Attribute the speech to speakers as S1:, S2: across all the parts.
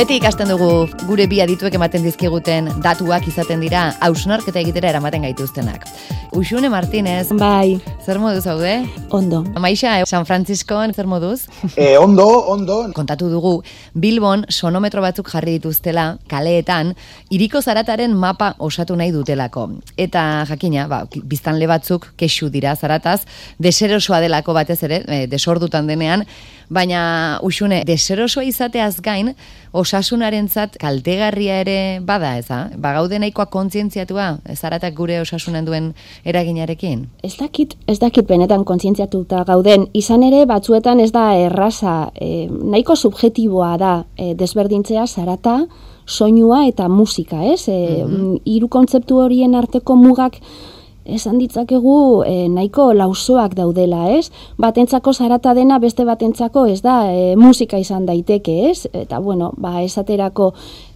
S1: Beti ikasten dugu gure bi adituek ematen dizkiguten datuak izaten dira hausnarketa egitera eramaten gaituztenak. Uxune Martinez,
S2: Bai,
S1: zer moduz haude?
S2: ondo.
S1: Maixa, eh, San Franciscoan zer moduz?
S3: E, ondo, ondo,
S1: Kontatu dugu, Bilbon sonometro batzuk jarri dituztela kaleetan, iriko zarataren mapa osatu nahi dutelako. Eta jakina, ba, biztanle batzuk kexu dira zarataz, deserosoa delako batez ere, e, desordutan denean, baina usune, deserosoa izateaz gain, osasunarentzat kaltegarria ere bada, eza? Ba, gaude nahikoa kontzientziatua, zaratak gure osasunen duen eraginarekin?
S2: Ez dakit, ez dakit benetan kontzientziatuta gauden. Izan ere, batzuetan ez da erraza, e, nahiko subjetiboa da e, desberdintzea zarata, soinua eta musika, ez? E, Hiru kontzeptu horien arteko mugak esan ditzakegu e, nahiko lausoak daudela, ez? Batentzako zarata dena beste batentzako ez da e, musika izan daiteke, ez? Eta bueno, ba esaterako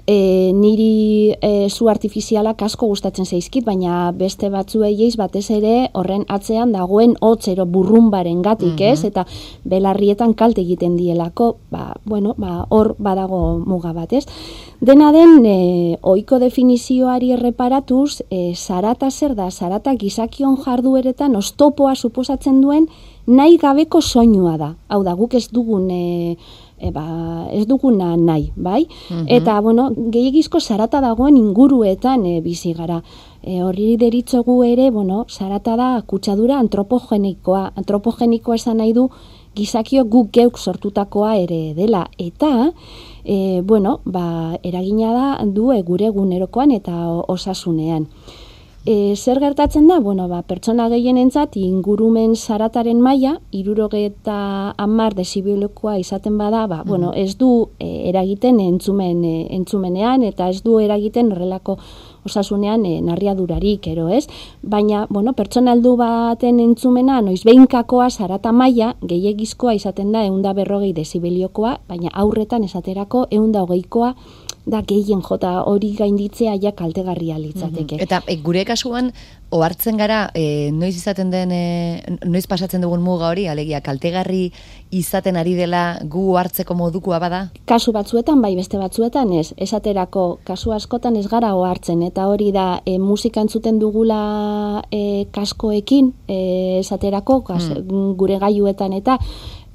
S2: e, niri e, zu artifizialak asko gustatzen zaizkit, baina beste batzuei eiz batez ere horren atzean dagoen hotzero burrumbaren gatik, ez? Eta belarrietan kalte egiten dielako, ba, bueno, ba, hor badago muga bat, ez? Dena den, e, oiko definizioari erreparatuz, e, zarata zer da, zarata gizakion jardueretan oztopoa suposatzen duen nahi gabeko soinua da. Hau da, guk ez dugun e, e, ba, ez duguna nahi, bai? Eta, bueno, gehiagizko zarata dagoen inguruetan e, bizi gara. E, horri deritzogu ere, bueno, zarata da kutsadura antropogenikoa. Antropogenikoa esan nahi du gizakio guk geuk sortutakoa ere dela. Eta, e, bueno, ba, eragina da du e, gure egunerokoan eta osasunean. E, zer gertatzen da? Bueno, ba, pertsona gehienentzat ingurumen zarataren maila, irurogeta amar desibilokoa izaten bada, ba, bueno, ez du e, eragiten entzumen, e, entzumenean, eta ez du eragiten horrelako osasunean e, narriadurarik, ero ez? Baina, bueno, pertsona heldu baten entzumena, noiz behinkakoa zarata maila, gehiagizkoa izaten da eunda berrogei desibiliokoa, baina aurretan esaterako eunda hogeikoa da gehien jota hori gainditzea ja kaltegarria litzateke.
S1: Eta e, gure kasuan, ohartzen gara, e, noiz izaten den, e, noiz pasatzen dugun muga hori, alegia, kaltegarri izaten ari dela gu hartzeko modukoa bada?
S2: Kasu batzuetan, bai beste batzuetan ez, esaterako kasu askotan ez gara ohartzen, eta hori da e, musika entzuten dugula e, kaskoekin, e, esaterako, kas, gure gaiuetan eta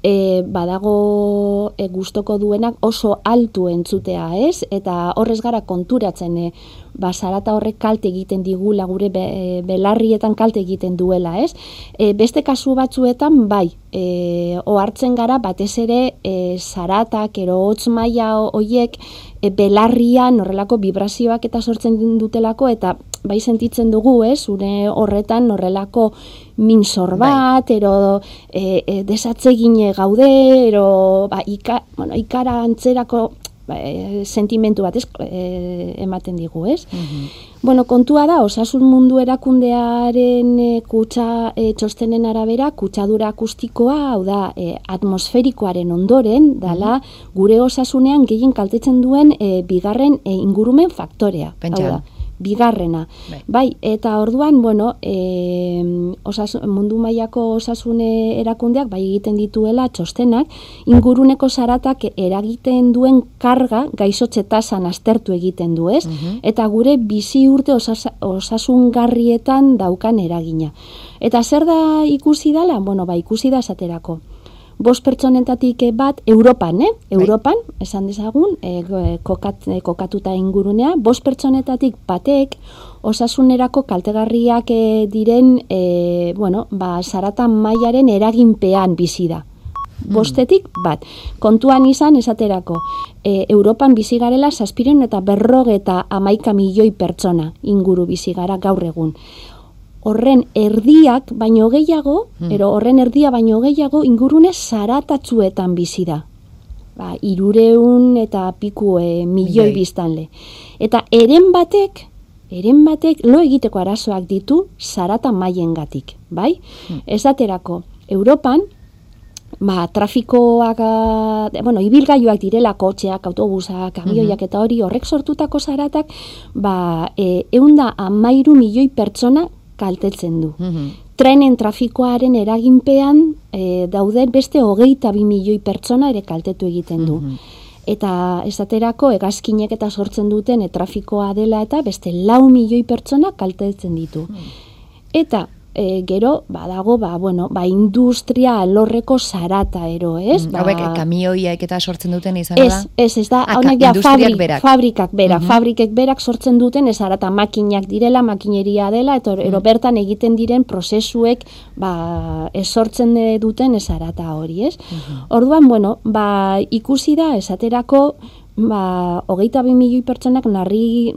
S2: e, badago e, gustoko duenak oso altu entzutea, ez? Eta horrez gara konturatzen, e, ba, zarata horrek kalte egiten digula, gure be, e, belarrietan kalte egiten duela, ez? E, beste kasu batzuetan, bai, e, ohartzen gara batez ere e, zaratak, ero hotz maila hoiek e, belarrian horrelako vibrazioak eta sortzen dutelako, eta bai sentitzen dugu, ez, une horretan horrelako minsor bat, ero e, e, desatzegine gaude, ero ba, ika, bueno, ikara antzerako ba, e, sentimentu bat ez, e, ematen digu, ez? Bueno, kontua da, osasun mundu erakundearen e, kutsa e, txostenen arabera, kutsadura akustikoa, hau da, e, atmosferikoaren ondoren, dala, gure osasunean gehien kaltetzen duen e, bigarren e, ingurumen faktorea.
S1: Pentsa.
S2: Hau da, bigarrena.
S1: Bai.
S2: Bai, eta orduan, bueno, e, osasun, mundu mailako osasune erakundeak bai egiten dituela txostenak, inguruneko zaratak eragiten duen karga gaixotze tasan aztertu egiten du, ez? Eta gure bizi urte osas, osasungarrietan daukan eragina. Eta zer da ikusi dala? Bueno, ba, ikusi da esaterako bost pertsonetatik eh, bat Europan, eh? Europan, esan dezagun, e, kokat, eh, kokatuta ingurunea, bost pertsonetatik batek osasunerako kaltegarriak eh, diren, e, bueno, ba, saratan mailaren eraginpean bizi da. Bostetik bat. Kontuan izan esaterako, e, Europan bizi garela zazpiren eta berrogeta amaika milioi pertsona inguru bizi gara gaur egun horren erdiak baino gehiago, ero horren erdia baino gehiago ingurune zaratatzuetan bizi da. Ba, irureun eta piku e, milioi
S1: Milioi.
S2: biztanle. Eta eren batek, eren batek lo egiteko arazoak ditu zarata maiengatik, bai? Esaterako, Europan, ba, trafikoak, bueno, ibilgailuak direla, kotxeak, autobusak, kamioiak eta hori horrek sortutako zaratak, ba, e, eunda amairu milioi pertsona kaltetzen du. Trenen trafikoaren eraginpean e, dauden beste hogeita bi milioi pertsona ere kaltetu egiten du. eta esaterako egazkinek eta sortzen duten e, trafikoa dela eta beste lau milioi pertsona kaltetzen ditu. Hmm. Eta e, gero badago ba bueno ba industria alorreko sarata ero, ez?
S1: Mm, ba Hauek kamioiak eta sortzen duten izan
S2: da. Ez, ez, ez da, honek ja fabrik, berak. fabrikak bera, mm fabrikek berak sortzen duten ez arata makinak direla, makineria dela eta ero mm. bertan egiten diren prozesuek ba ez sortzen duten ez arata hori, ez? Mm Orduan, bueno, ba ikusi da esaterako ba, hogeita bi milioi pertsonak narri,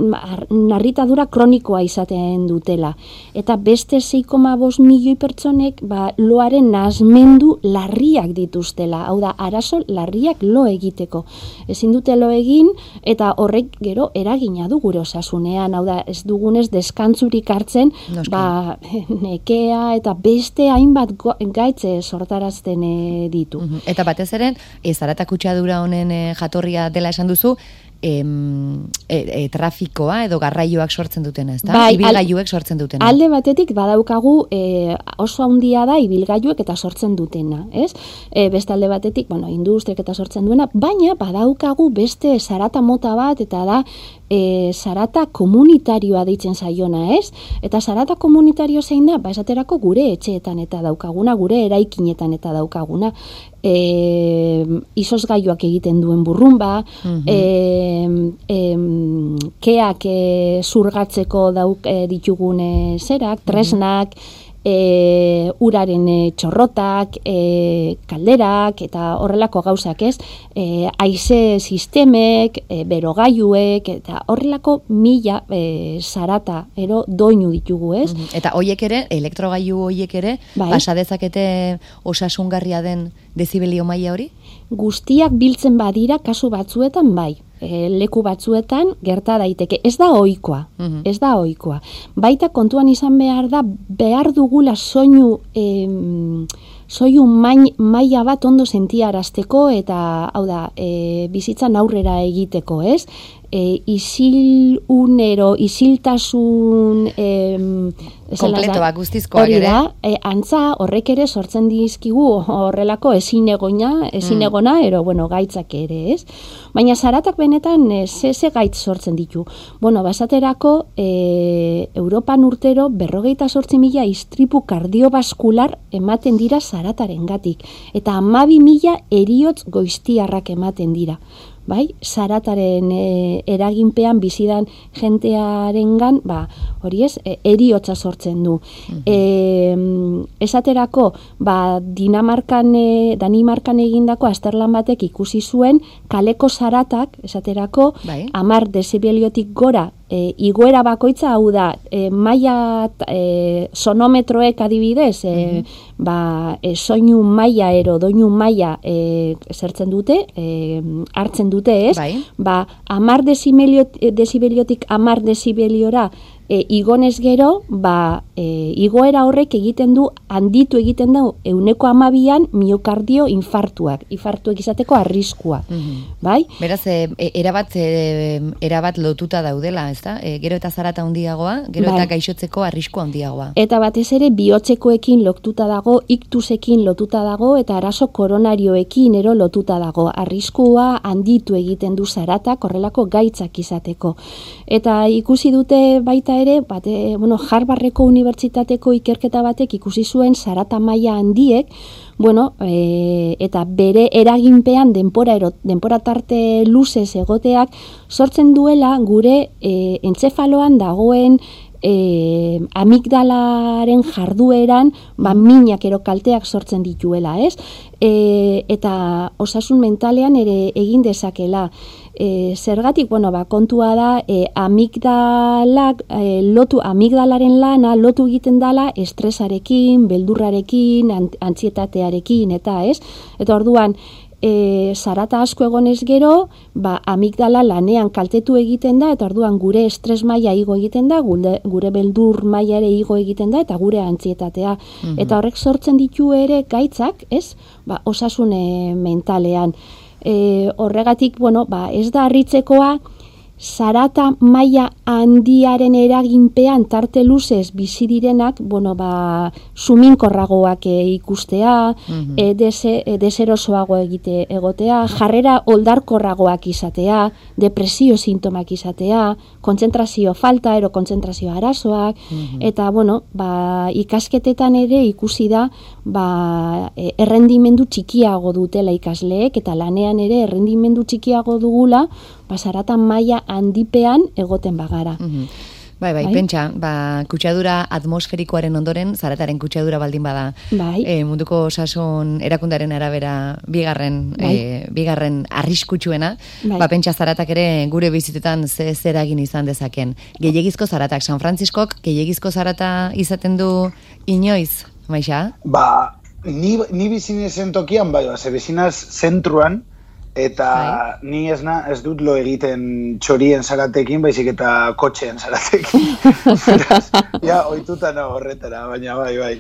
S2: narritadura kronikoa izaten dutela. Eta beste 6,5 milioi pertsonek ba, loaren nazmendu larriak dituztela. Hau da, arazo larriak lo egiteko. Ezin dute lo egin eta horrek gero eragina du gure osasunean. Hau da, ez dugunez deskantzurik hartzen ba, nekea eta beste hainbat gaitze sortarazten eh, ditu.
S1: Eta batez ere, ez aratakutsadura honen eh, jatorria dela esan duzu, em, e, e, trafikoa edo garraioak sortzen dutena, ezta? Bai, ibilgailuek sortzen dutena.
S2: Alde batetik badaukagu e, oso handia da ibilgailuek eta sortzen dutena, ez? E, beste alde batetik, bueno, industriak eta sortzen duena, baina badaukagu beste sarata mota bat eta da e, sarata komunitarioa deitzen zaiona, ez? Eta sarata komunitario zein da, ba esaterako gure etxeetan eta daukaguna, gure eraikinetan eta daukaguna, e, izosgailuak egiten duen burrumba, mm -hmm. e, e, keak e, zurgatzeko dauk e, ditugune zerak, tresnak, e, uraren e, txorrotak, e, kalderak eta horrelako gauzak ez, e, aize sistemek, e, berogaiuek eta horrelako mila e, sarata ero doinu ditugu ez.
S1: Eta hoiek ere, elektrogaiu hoiek ere, bai. basa dezakete osasungarria den dezibelio maila hori?
S2: Guztiak biltzen badira kasu batzuetan bai e, leku batzuetan gerta daiteke. Ez da ohikoa, mhm. ez da ohikoa. Baita kontuan izan behar da behar dugula soinu e, soinu maila bat ondo sentiarazteko eta hau da, e, bizitzan aurrera egiteko, ez? e, isilunero, isiltasun... E,
S1: Kompletoa, guztizkoa
S2: hori da, e, antza horrek ere sortzen dizkigu horrelako ezin egona, ezin mm. egona, ero, bueno, gaitzak ere, ez? Baina zaratak benetan e, ze, ze gaitz sortzen ditu. Bueno, basaterako, e, Europan urtero berrogeita sortzi mila istripu kardiobaskular ematen dira zarataren gatik. Eta amabi mila eriotz goiztiarrak ematen dira bai, sarataren e, eraginpean bizidan jentearengan, ba, hori ez, e, eriotza sortzen du. Mm esaterako, ba, Dinamarkan, e, Danimarkan egindako asterlan batek ikusi zuen, kaleko saratak, esaterako, bai. amar desibeliotik gora e, igoera bakoitza hau da e, maila e, sonometroek adibidez e, ba, e, soinu maila ero doinu maila e, zertzen dute e, hartzen dute ez bai. ba amar desibeliotik amar desibeliora e, igonez gero, ba, e, igoera horrek egiten du, handitu egiten du, euneko amabian miokardio infartuak, infartuak izateko arriskua, mm bai?
S1: Beraz, e, e, erabat, e, erabat lotuta daudela, ez da? E, gero eta zarata handiagoa, gero eta bai. gaixotzeko arrisku handiagoa.
S2: Eta batez ere, bihotzekoekin lotuta dago, iktusekin lotuta dago, eta arazo koronarioekin ero lotuta dago. Arriskua handitu egiten du zarata, korrelako gaitzak izateko. Eta ikusi dute baita ere, bate, bueno, Harvardeko unibertsitateko ikerketa batek ikusi zuen sarata maila handiek, bueno, e, eta bere eraginpean denpora ero, denpora tarte luzez egoteak sortzen duela gure e, entzefaloan dagoen e, amigdalaren jardueran ba, minak ero kalteak sortzen dituela, ez? E, eta osasun mentalean ere egin dezakela. E, zergatik, bueno, ba, kontua da, e, amigdalak, e, lotu, amigdalaren lana lotu egiten dala estresarekin, beldurrarekin, antzietatearekin, eta ez? Eta orduan, e, sarata asko egonez gero, ba, amigdala lanean kaltetu egiten da, eta orduan gure estres maila igo egiten da, gure, gure beldur maila ere igo egiten da, eta gure antzietatea. Mhm. Eta horrek sortzen ditu ere gaitzak, ez? Ba, osasune mentalean e, horregatik, bueno, ba, ez da harritzekoa, zarata maila handiaren eraginpean tarte luzez bizi direnak, bueno, ba, suminkorragoak e, ikustea, mm -hmm. deserosoago egite egotea, jarrera oldarkorragoak izatea, depresio sintomak izatea, kontzentrazio falta, ero kontzentrazio arazoak, mhm. eta, bueno, ba, ikasketetan ere ikusi da, ba, e, errendimendu txikiago dutela ikasleek, eta lanean ere errendimendu txikiago dugula, basaratan maila handipean egoten bagara. Mm
S1: Bai, bai, bai, pentsa, ba, kutsadura atmosferikoaren ondoren, zarataren kutsadura baldin bada, bai. e, munduko osasun erakundaren arabera bigarren, bai. e, bigarren arriskutsuena, bai. ba, pentsa zaratak ere gure bizitetan ze zeragin izan dezaken. Gehiagizko zaratak, San Franciscok, gehiagizko zarata izaten du inoiz, maixa?
S3: Ba, ni, ni bizine zentokian, bai, ba, ze bizinaz zentruan, Eta bai. ni ez na, ez dut lo egiten txorien zaratekin, baizik eta kotxeen zaratekin. ja, oituta nago horretara, baina bai, bai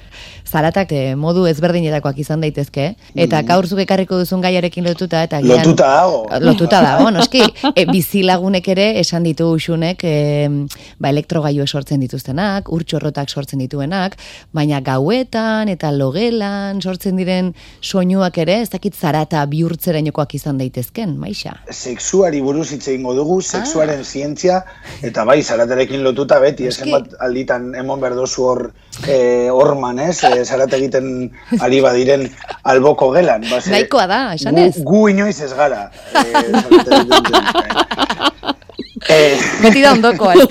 S1: zaratak e, modu ezberdinetakoak izan daitezke, eta mm. gaur zuk ekarriko duzun gaiarekin lotuta, eta
S3: gian, lotuta dago.
S1: Lotuta dago, noski, e, bizilagunek ere esan ditu usunek, e, ba, elektrogaiu sortzen dituztenak, urtsorrotak sortzen dituenak, baina gauetan eta logelan sortzen diren soinuak ere, ez dakit zarata bihurtzerainokoak izan daitezken, maixa?
S3: Sexuari buruz hitz egingo dugu, sexuaren ah. zientzia, eta bai, zaratarekin lotuta beti, ez bat alditan emon berdozu hor e, orman, ez? E, zarata egiten ari badiren alboko gelan.
S1: Base, Naikoa da, esan ez?
S3: Gu, gu inoiz ez gara.
S1: E, Beti da ondokoa, ez?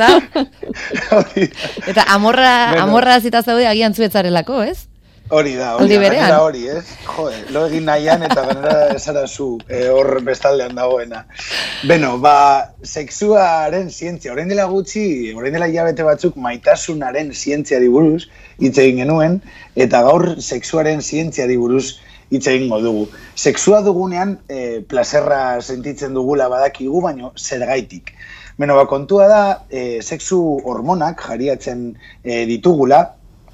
S1: Eta amorra, amorra zita zaude agian zuetzarelako, ez?
S3: Hori da, hori da, hori, ez? Jode, lo egin nahian eta ganera esara zu, e, hor bestaldean dagoena. Beno, ba, sexuaren zientzia, orain dela gutxi, orain dela hilabete batzuk maitasunaren zientziari buruz hitz egin genuen, eta gaur sexuaren zientziari buruz hitz egingo dugu. Sexua dugunean, e, placerra sentitzen dugula badakigu, baino zergaitik. Beno, ba, kontua da, e, sexu hormonak jariatzen e, ditugula,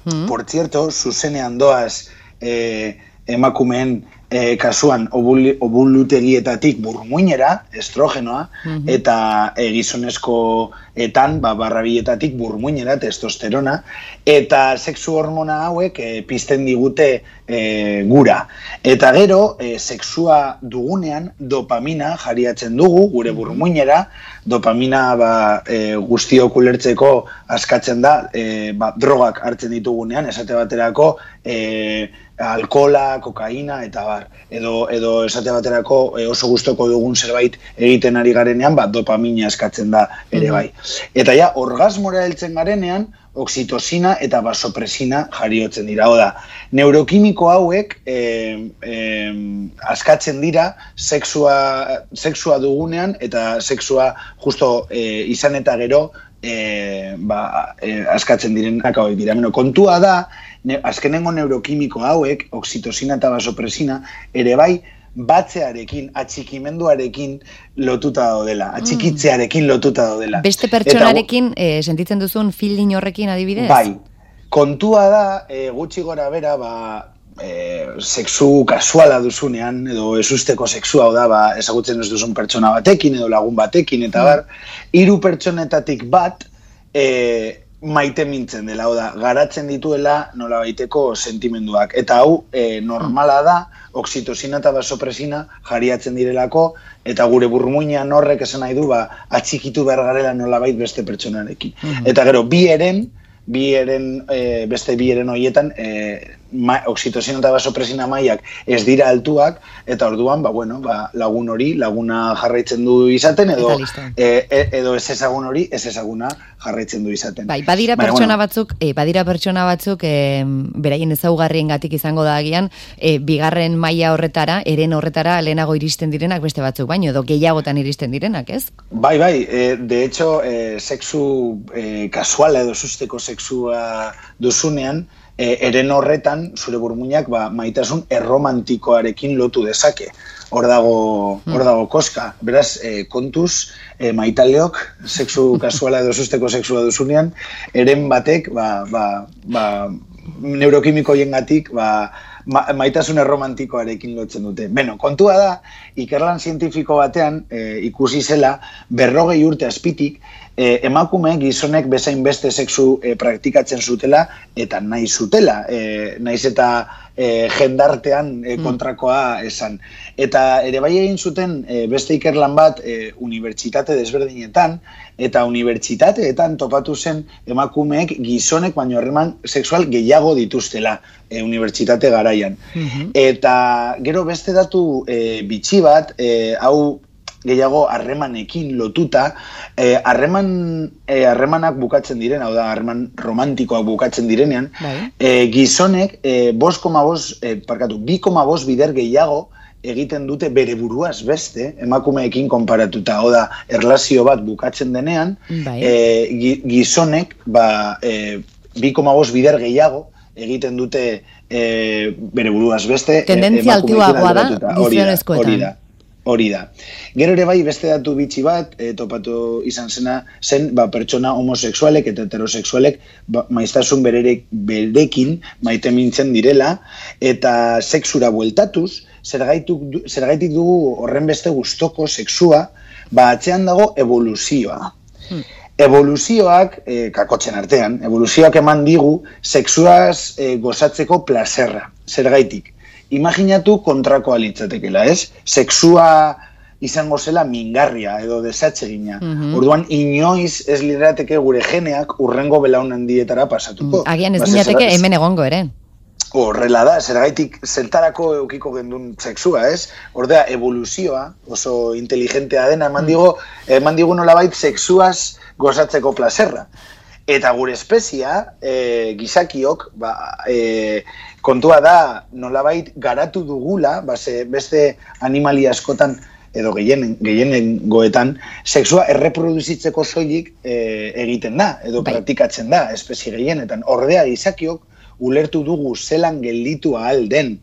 S3: Mm. Por cierto, zuzenean doaz eh, emakumeen eh, kasuan obulutegietatik burmuinera, estrogenoa, mm eta eh, etan, ba, barrabietatik burmuinera, testosterona, eta sexu hormona hauek eh, pizten digute eh, gura. Eta gero, eh, sexua dugunean, dopamina jariatzen dugu, gure burmuinera, dopamina ba, e, guztiok ulertzeko askatzen da, e, ba, drogak hartzen ditugunean, esate baterako, e, alkola, kokaina eta bar. Edo, edo esate baterako e, oso gustoko dugun zerbait egiten ari garenean, ba, dopamina eskatzen da ere bai. Eta ja, orgasmora heltzen garenean, oxitosina eta basopresina jariotzen dira. Oda, neurokimiko hauek e, e, askatzen dira sexua, sexua dugunean eta sexua justo e, izan eta gero e, ba, e, askatzen diren hauek dira. Bueno, kontua da, ne, azkenengo neurokimiko hauek, oxitosina eta basopresina, ere bai, batzearekin, atxikimenduarekin lotuta daudela, atxikitzearekin lotuta daudela.
S1: Beste pertsonarekin Eta, e, sentitzen duzun feeling horrekin adibidez?
S3: Bai, kontua da, e, gutxi gora bera, ba, e, sexu kasuala duzunean, edo esusteko sexua da, ba, ezagutzen ez duzun pertsona batekin, edo lagun batekin, eta bar, hiru pertsonetatik bat, e, maite mintzen dela, oda, garatzen dituela nola baiteko sentimenduak. Eta hau, e, normala da, oxitosina eta basopresina jariatzen direlako, eta gure burmuinean horrek esan nahi du, ba, atxikitu behar garela nola beste pertsonarekin. Mhm. Eta gero, bi eren, bi eren, e, beste bi eren horietan, e, ma, oxitosina eta basopresina maiak ez dira altuak, eta orduan, ba, bueno, ba, lagun hori, laguna jarraitzen du izaten, edo, e, e, edo ez ezagun hori, ez ezaguna jarraitzen du izaten.
S1: Bai, badira pertsona batzuk, e, badira pertsona batzuk, e, beraien ezaugarrien gatik izango da agian, e, bigarren maila horretara, eren horretara lehenago iristen direnak beste batzuk, baino, edo gehiagotan iristen direnak, ez?
S3: Bai, bai, e, de hecho, e, sexu e, kasuala edo susteko sexua duzunean, e, eren horretan, zure burmuinak, ba, maitasun erromantikoarekin lotu dezake. Hor dago, hmm. hor dago koska. Beraz, e, kontuz, e, maitaleok, sexu kasuala edo susteko sexua duzunean, eren batek, ba, ba, ba, neurokimiko jengatik, ba, ma, maitasune romantikoarekin lotzen dute. Beno, kontua da, ikerlan zientifiko batean e, ikusi zela berrogei urte azpitik, e, emakume gizonek bezain beste sexu e, praktikatzen zutela eta nahi zutela, e, naiz eta e, jendartean e, kontrakoa esan. Eta ere bai egin zuten e, beste ikerlan bat e, unibertsitate desberdinetan, eta unibertsitateetan topatu zen emakumeek gizonek baino harreman sexual gehiago dituztela e, unibertsitate garaian. Mhm. Eta gero beste datu e, bitxi bat, e, hau gehiago harremanekin lotuta, harreman e, harremanak bukatzen diren, hau da, harreman romantikoak bukatzen direnean, e, gizonek e, bos koma bos, e, parkatu, bi koma bos bider gehiago, egiten dute bere buruaz beste, emakumeekin konparatuta, oda, erlazio bat bukatzen denean, bai. e, gizonek, ba, e, 2,5 bider gehiago egiten dute e, bere buruaz beste.
S1: Tendentzia altiuagoa da, gizionezkoetan.
S3: Hori da, hori da. Gero ere bai, beste datu bitxi bat, e, topatu izan zena, zen, ba, pertsona homosexualek eta heterosexualek ba, maiztasun bererek beldekin maite mintzen direla, eta sexura bueltatuz, zergaitik dugu horren beste gustoko sexua, ba atzean dago evoluzioa. Hmm. Evoluzioak, e, kakotzen artean, evoluzioak eman digu sexuaz e, gozatzeko plazerra, zergaitik. Imaginatu kontrako alitzatekela, ez? Sexua izango zela mingarria edo desatzegina. Mm Orduan, inoiz ez lirateke gure geneak urrengo belaunan dietara pasatuko.
S1: Mm, agian ez ba, hemen egongo ere
S3: horrela da, zergaitik zeltarako eukiko gendun sexua, ez? Ordea, evoluzioa, oso inteligentea dena, eman digo, eman digo nolabait sexuaz gozatzeko plazerra. Eta gure espezia, e, gizakiok, ba, e, kontua da nolabait garatu dugula, base, beste animalia askotan, edo gehienen, gehienen goetan, sexua erreproduzitzeko soilik e, egiten da, edo bai. praktikatzen da, espezie gehienetan. Ordea, gizakiok, ulertu dugu zelan gelditu ahal den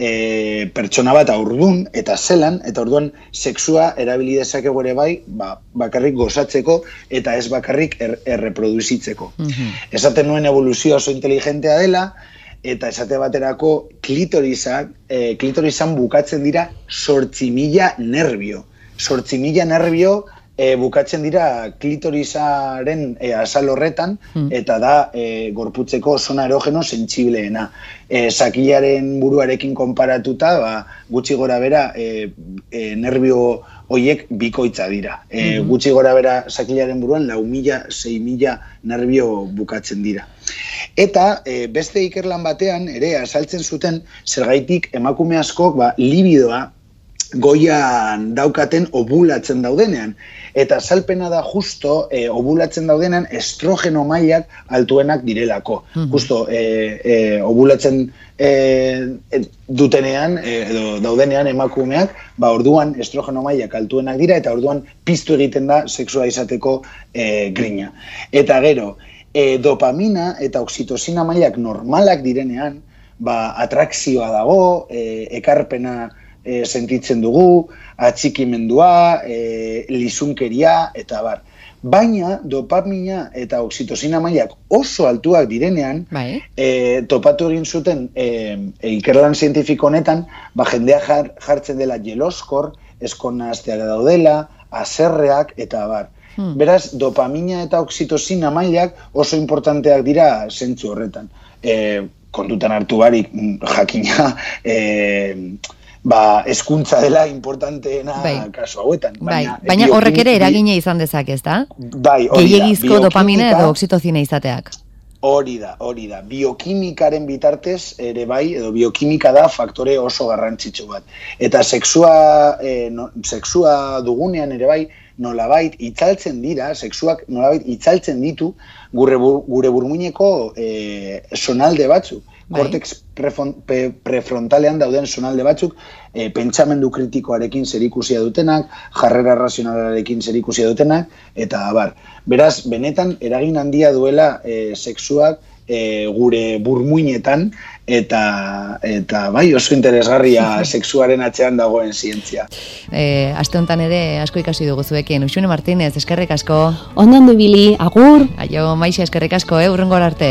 S3: e, pertsona bat aurdun eta zelan, eta orduan sexua erabili dezake ere bai, ba, bakarrik gozatzeko eta ez bakarrik er, erreproduzitzeko. Mm Esaten nuen evoluzioa oso inteligentea dela, eta esate baterako klitorizak, e, klitorizan bukatzen dira sortzi mila nervio. Sortzi mila nervio e, bukatzen dira klitorizaren e, azal horretan, hmm. eta da e, gorputzeko zona erogeno sentsibleena. E, sakilaren buruarekin konparatuta, ba, gutxi gora bera, e, e, nervio hoiek bikoitza dira. E, hmm. Gutxi gora bera sakilaren buruan, lau mila, zei mila nervio bukatzen dira. Eta e, beste ikerlan batean, ere, azaltzen zuten, zergaitik emakume askok, ba, libidoa, goian daukaten obulatzen daudenean. Eta salpena da justo e, obulatzen daudenean estrogeno mailak altuenak direlako. Mm Justo e, e, obulatzen e, dutenean edo daudenean emakumeak, ba orduan estrogeno mailak altuenak dira eta orduan piztu egiten da sexua izateko e, grina. Eta gero, e, dopamina eta oxitosina mailak normalak direnean, ba atrakzioa dago, e, ekarpena e, sentitzen dugu, atxikimendua, e, lizunkeria, eta bar. Baina dopamina eta oxitosina mailak oso altuak direnean, bai. e, topatu egin zuten e, e, ikerlan zientifiko honetan, ba, jendea jartzen dela jeloskor, eskonazteak daudela, aserreak, eta bar. Hmm. Beraz, dopamina eta oxitosina mailak oso importanteak dira zentzu horretan. E, kontutan hartu barik, mm, jakina, e, ba, eskuntza dela importanteena bai. kasu hauetan.
S1: Bai, baina, baina horrek ere eragine izan dezak, ez da?
S3: Bai, hori
S1: da. dopamina edo oxitozina izateak.
S3: Hori da, hori da. Biokimikaren bitartez ere bai, edo biokimika da faktore oso garrantzitsu bat. Eta sexua, e, no, sexua dugunean ere bai, nolabait itzaltzen dira, sexuak nolabait itzaltzen ditu gure, gure burmuineko e, sonalde batzu. Kortex bai. prefrontalean dauden sonalde batzuk, e, pentsamendu kritikoarekin zerikusia dutenak, jarrera razionalarekin zerikusia dutenak, eta abar. Beraz, benetan, eragin handia duela e, sexuak e, gure burmuinetan, eta eta bai oso interesgarria sexuaren atzean dagoen zientzia.
S1: Eh, aste hontan ere asko ikasi dugu zuekin. Uxune Martinez, eskerrik asko.
S2: Ondan du bili, agur.
S1: Aio, maixa eskerrik asko, eh, urrengor arte.